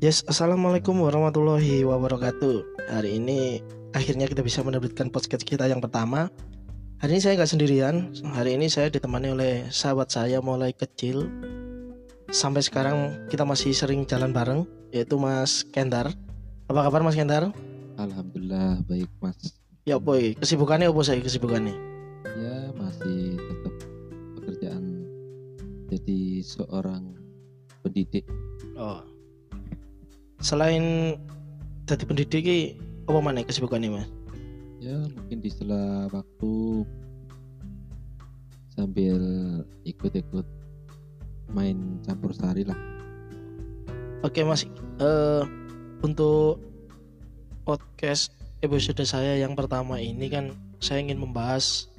Yes, assalamualaikum warahmatullahi wabarakatuh. Hari ini akhirnya kita bisa menerbitkan podcast kita yang pertama. Hari ini saya nggak sendirian. Hari ini saya ditemani oleh sahabat saya mulai kecil sampai sekarang kita masih sering jalan bareng, yaitu Mas Kendar. Apa kabar Mas Kendar? Alhamdulillah baik mas. Ya boy, kesibukannya apa saya kesibukannya? Ya masih tetap pekerjaan jadi seorang pendidik. Oh. Selain jadi pendidik apa mana kesibukannya Mas? Ya mungkin di sela waktu sambil ikut-ikut main campur sari lah. Oke Mas, eh untuk podcast episode saya yang pertama ini kan saya ingin membahas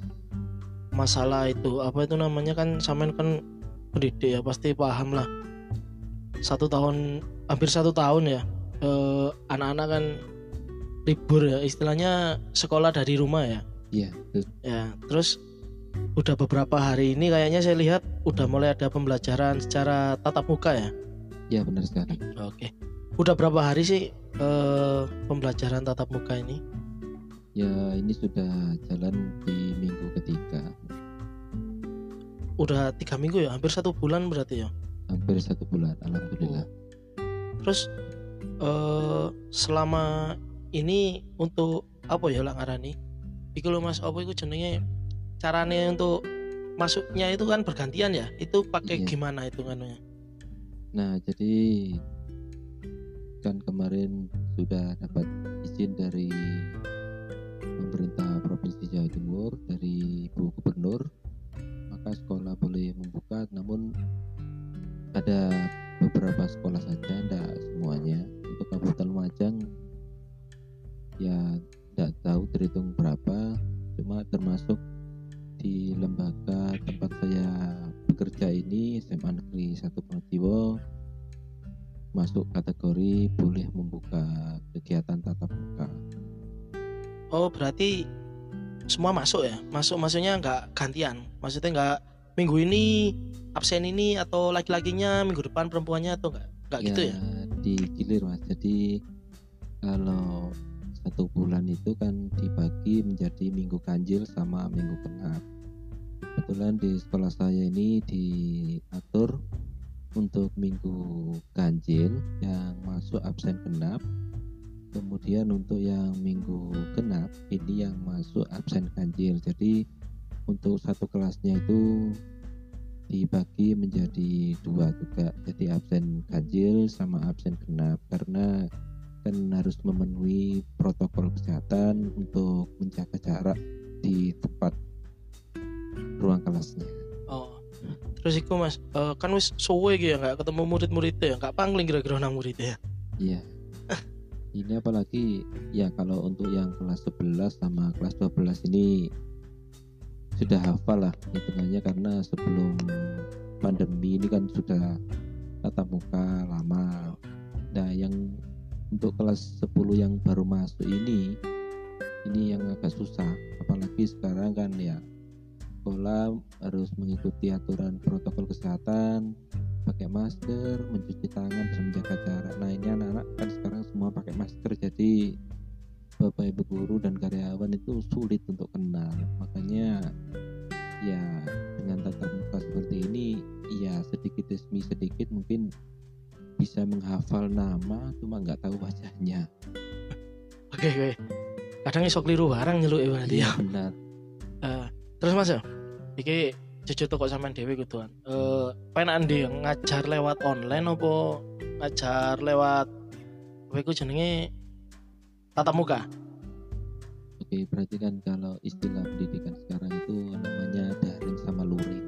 masalah itu apa itu namanya kan sampean kan pendidik ya pasti paham lah satu tahun hampir satu tahun ya eh, anak-anak kan libur ya istilahnya sekolah dari rumah ya Iya. betul. ya terus udah beberapa hari ini kayaknya saya lihat udah mulai ada pembelajaran secara tatap muka ya Ya benar sekali. Oke. Udah berapa hari sih eh, pembelajaran tatap muka ini? Ya ini sudah jalan di minggu ketiga. Udah tiga minggu ya, hampir satu bulan berarti ya. Hampir satu bulan. Alhamdulillah. Terus eh selama ini untuk apa ya lah ngarani? Iku lho Mas, apa iku jenenge carane untuk masuknya itu kan bergantian ya. Itu pakai Iya. gimana itu nganunya? Nah, jadi kan kemarin sudah dapat izin dari pemerintah Provinsi Jawa Timur dari kegiatan tatap muka. Oh, berarti semua masuk ya? Masuk maksudnya nggak gantian. Maksudnya nggak minggu ini absen ini atau laki-lakinya minggu depan perempuannya atau nggak? Nggak gitu ya? Digilir mas. Jadi kalau satu bulan itu kan dibagi menjadi minggu ganjil sama minggu genap. Kebetulan di sekolah saya ini diatur untuk minggu ganjil yang masuk absen genap kemudian untuk yang minggu genap ini yang masuk absen ganjil jadi untuk satu kelasnya itu dibagi menjadi dua juga jadi absen ganjil sama absen genap karena kan harus memenuhi protokol kesehatan untuk menjaga jarak di tempat ruang kelasnya Oh. Terus iku Mas, eh, kan wis suwe iki ya nggak ketemu murid-muridnya ya, nggak pangling kira-kira nang muridnya ya. Iya. Ini apalagi ya kalau untuk yang kelas 11 sama kelas 12 ini sudah hafal lah hitungannya karena sebelum pandemi ini kan sudah tatap muka lama. Nah, yang untuk kelas 10 yang baru masuk ini ini yang agak susah apalagi sekarang kan ya sekolah harus mengikuti aturan protokol kesehatan pakai masker, mencuci tangan dan menjaga jarak. Nah ini anak-anak kan sekarang semua pakai masker, jadi bapak ibu guru dan karyawan itu sulit untuk kenal. Makanya ya dengan tatap muka seperti ini, ya sedikit demi sedikit mungkin bisa menghafal nama, cuma nggak tahu wajahnya. Oke, oke. Kadang iso keliru barang nyeluk berarti ya. Iya benar. Eh, terus Mas ya, iki jujur tuh kok sampean dhewe kuduan. Eh, penakan ndi ngajar lewat online apa ngajar lewat apa iku jenenge tatap muka? Oke, berarti kan kalau istilah pendidikan sekarang itu namanya daring sama luring.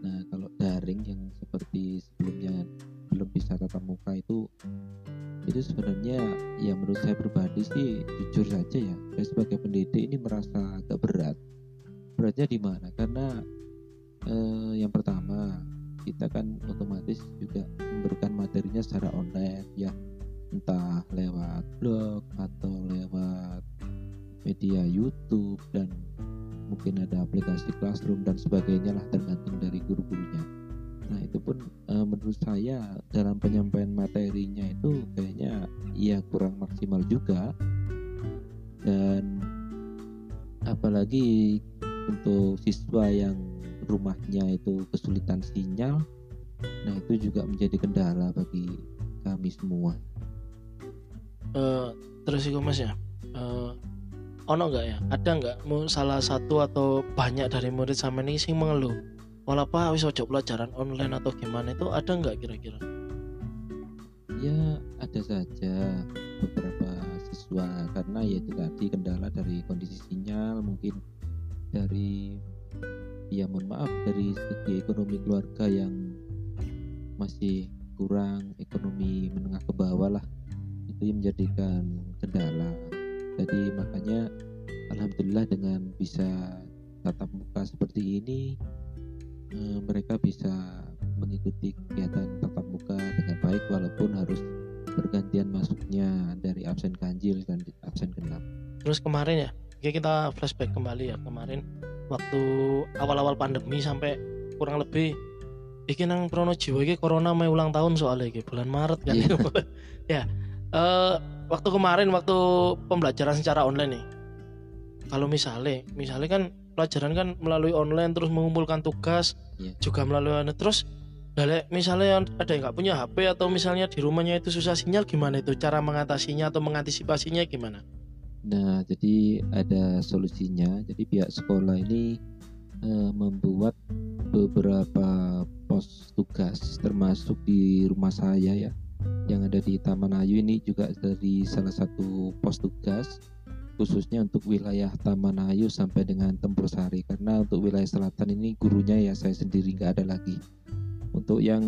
Nah, kalau daring yang seperti sebelumnya belum bisa tatap muka itu itu sebenarnya ya menurut saya pribadi sih jujur saja ya saya sebagai pendidik ini merasa agak berat beratnya di mana karena eh, yang pertama kita kan otomatis juga memberikan materinya secara online ya. Entah lewat blog atau lewat media YouTube dan mungkin ada aplikasi classroom dan sebagainya lah tergantung dari guru-gurunya. Nah itu pun uh, menurut saya dalam penyampaian materinya itu kayaknya ya kurang maksimal juga. Dan apalagi untuk siswa yang rumahnya itu kesulitan sinyal nah itu juga menjadi kendala bagi kami semua. Uh, terus itu mas ya? Uh, ono nggak ya? Ada nggak mau salah satu atau banyak dari murid sama ini sih mengeluh walaupun wis ojo pelajaran online atau gimana itu ada nggak kira-kira? Ya ada saja beberapa siswa karena ya itu tadi kendala dari kondisi sinyal mungkin dari ya mohon maaf dari segi ekonomi keluarga yang masih kurang ekonomi menengah ke bawah lah itu yang menjadikan kendala jadi makanya alhamdulillah dengan bisa tatap muka seperti ini eh, mereka bisa mengikuti kegiatan tatap muka dengan baik walaupun harus bergantian masuknya dari absen ganjil dan absen genap. Terus kemarin ya, kita flashback kembali ya kemarin waktu awal-awal pandemi sampai kurang lebih iki nang Pronojiwo iki corona mau ulang tahun soalnya iki bulan Maret kan. Yeah. ya. Uh, waktu kemarin waktu pembelajaran secara online nih. Kalau misalnya, misalnya kan pelajaran kan melalui online terus mengumpulkan tugas yeah. juga melalui online terus Dale, misalnya ada yang nggak punya HP atau misalnya di rumahnya itu susah sinyal gimana itu cara mengatasinya atau mengantisipasinya gimana? Nah, jadi ada solusinya. Jadi pihak sekolah ini uh, membuat beberapa pos tugas termasuk di rumah saya ya yang ada di Taman Ayu ini juga dari salah satu pos tugas khususnya untuk wilayah Taman Ayu sampai dengan Tempur Sari karena untuk wilayah selatan ini gurunya ya saya sendiri nggak ada lagi untuk yang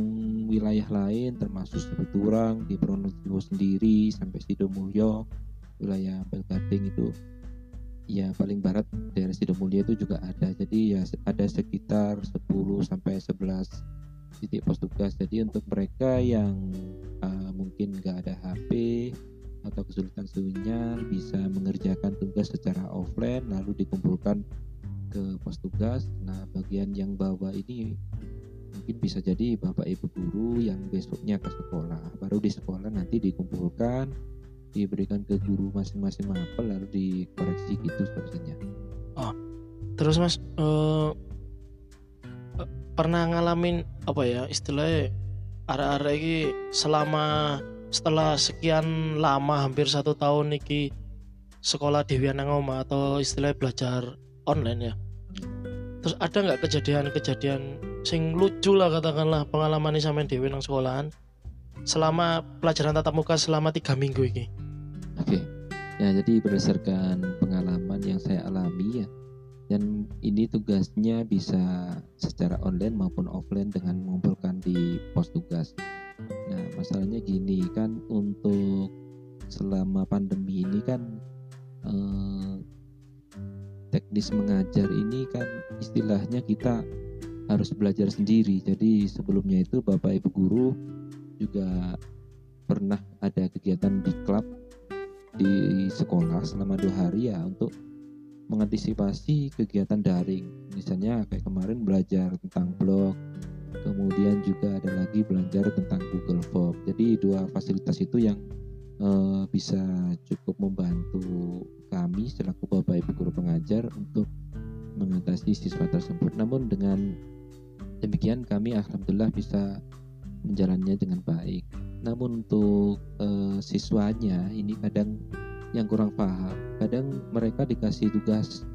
wilayah lain termasuk Sebeturang di Pronojiwo sendiri sampai Sidomulyo wilayah Belgading itu ya paling barat daerah Sidomulyo itu juga ada. Jadi ya ada sekitar 10 sampai 11 titik pos tugas. Jadi untuk mereka yang uh, mungkin nggak ada HP atau kesulitan sinyal bisa mengerjakan tugas secara offline lalu dikumpulkan ke pos tugas. Nah bagian yang bawah ini mungkin bisa jadi bapak ibu guru yang besoknya ke sekolah. Baru di sekolah nanti dikumpulkan diberikan ke guru masing-masing mapel lalu dikoreksi gitu sepertinya. Oh, terus mas uh, pernah ngalamin apa ya istilahnya arah-arah ini selama setelah sekian lama hampir satu tahun niki sekolah di Wianangoma atau istilahnya belajar online ya. Terus ada nggak kejadian-kejadian sing lucu lah katakanlah pengalaman ini sama Dewi nang sekolahan selama pelajaran tatap muka selama tiga minggu ini? Oke, okay. ya jadi berdasarkan pengalaman yang saya alami ya, dan ini tugasnya bisa secara online maupun offline dengan mengumpulkan di pos tugas. Nah, masalahnya gini kan untuk selama pandemi ini kan eh, teknis mengajar ini kan istilahnya kita harus belajar sendiri. Jadi sebelumnya itu Bapak Ibu guru juga pernah ada kegiatan di klub di sekolah selama dua hari ya untuk mengantisipasi kegiatan daring. Misalnya kayak kemarin belajar tentang blog kemudian juga ada lagi belajar tentang Google Form. Jadi dua fasilitas itu yang uh, bisa cukup membantu kami selaku bapak ibu guru pengajar untuk mengatasi siswa tersebut. Namun dengan demikian kami alhamdulillah bisa menjalannya dengan baik namun untuk uh, siswanya ini kadang yang kurang paham kadang mereka dikasih tugas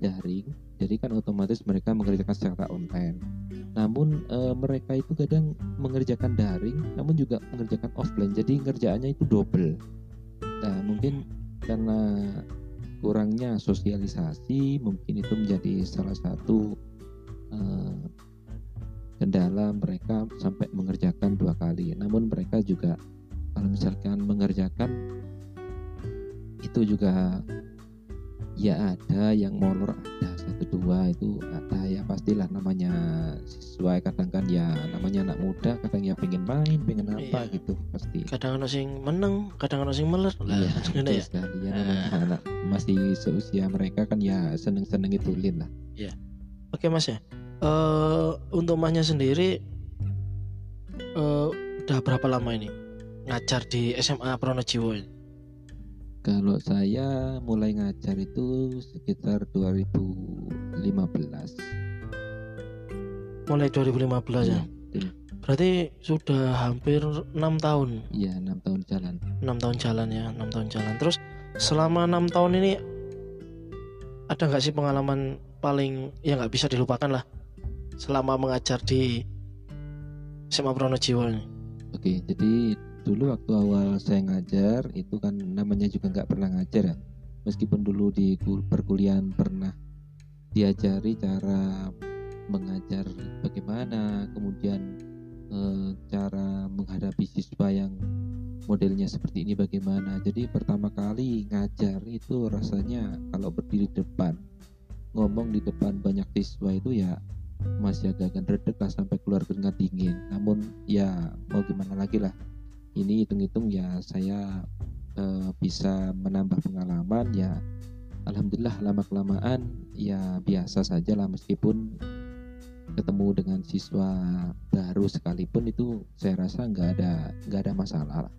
daring jadi kan otomatis mereka mengerjakan secara online. Namun e, mereka itu kadang mengerjakan daring namun juga mengerjakan offline jadi ngerjaannya itu double. Nah mungkin karena kurangnya sosialisasi mungkin itu menjadi salah satu e, kendala mereka sampai mengerjakan dua kali. Namun mereka juga kalau misalkan mengerjakan itu juga ya ada yang molor ada satu dua itu ada ya pastilah namanya siswa kadang kan ya namanya anak muda kadang ya pengen main pengen apa iya. gitu pasti. Kadang ada sing menang kadang ada sing meler lah iya, ya. sekali. Ya namanya uh. anak masih seusia mereka kan ya seneng seneng itu lin lah. Iya. Oke mas ya uh, untuk masnya sendiri eh, udah berapa lama ini ngajar di SMA Pronojiwo ini? Kalau saya mulai ngajar itu sekitar 2015. Mulai 2015 ya. Iya, Berarti sudah hampir enam tahun. Iya, enam tahun jalan. enam tahun jalan ya, enam tahun jalan. Terus selama enam tahun ini ada nggak sih pengalaman paling ya nggak bisa dilupakan lah selama mengajar di SMA Pronojiwo ini? Oke, jadi dulu waktu awal saya ngajar itu kan namanya juga nggak pernah ngajar ya. Meskipun dulu di kul- perkuliahan pernah diajari cara mengajar bagaimana, kemudian eh, cara menghadapi siswa yang modelnya seperti ini bagaimana. Jadi pertama kali ngajar itu rasanya kalau berdiri di depan ngomong di depan banyak siswa itu ya masih agak-agak redek lah sampai keluar keringat dingin. Namun ya mau gimana lagi lah. Ini hitung-hitung ya saya eh, bisa menambah pengalaman ya. Alhamdulillah lama kelamaan ya biasa saja lah meskipun ketemu dengan siswa baru sekalipun itu saya rasa nggak ada nggak ada masalah lah.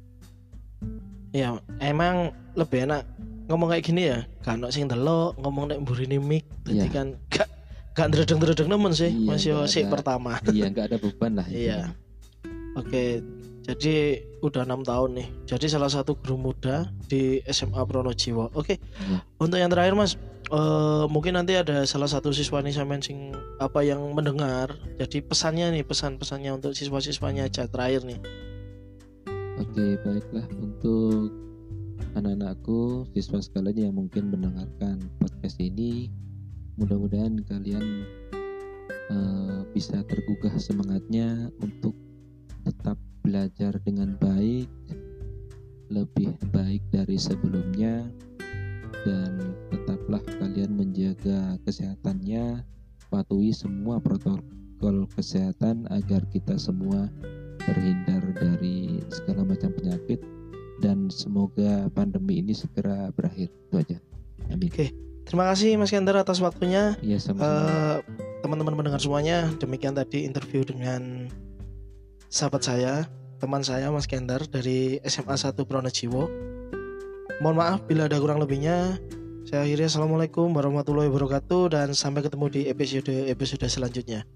Ya emang lebih enak ngomong kayak gini ya, ono sing delok ngomong nek mburini mic, jadi Iya. kan gak gak ndredeg-ndredeg nemen sih, Iya, masih ada. pertama. Iya nggak ada beban lah. Iya. Oke, jadi udah enam tahun nih. Jadi salah satu guru muda di SMA Pronojiwo. Oke, Iya. untuk yang terakhir mas, eh, mungkin nanti ada salah satu siswa nih sampean sing apa yang mendengar. Jadi pesannya nih, pesan-pesannya untuk siswa-siswanya aja terakhir nih. Oke baiklah untuk anak-anakku siswa sekalian yang mungkin mendengarkan podcast ini mudah-mudahan kalian eh, bisa tergugah semangatnya untuk tetap belajar dengan baik lebih baik dari sebelumnya dan tetaplah kalian menjaga kesehatannya. Patuhi semua protokol kesehatan agar kita semua terhindar dari segala macam penyakit dan semoga pandemi ini segera berakhir. Itu aja. Amin. Oke. Terima kasih Mas Kender atas waktunya. ya sama-sama Eh, teman-teman mendengar semuanya, demikian tadi interview dengan sahabat saya, teman saya Mas Kender dari SMA 1 Pronojiwo. Mohon maaf bila ada kurang lebihnya. Saya akhiri Assalamualaikum warahmatullahi wabarakatuh dan sampai ketemu di episode episode selanjutnya.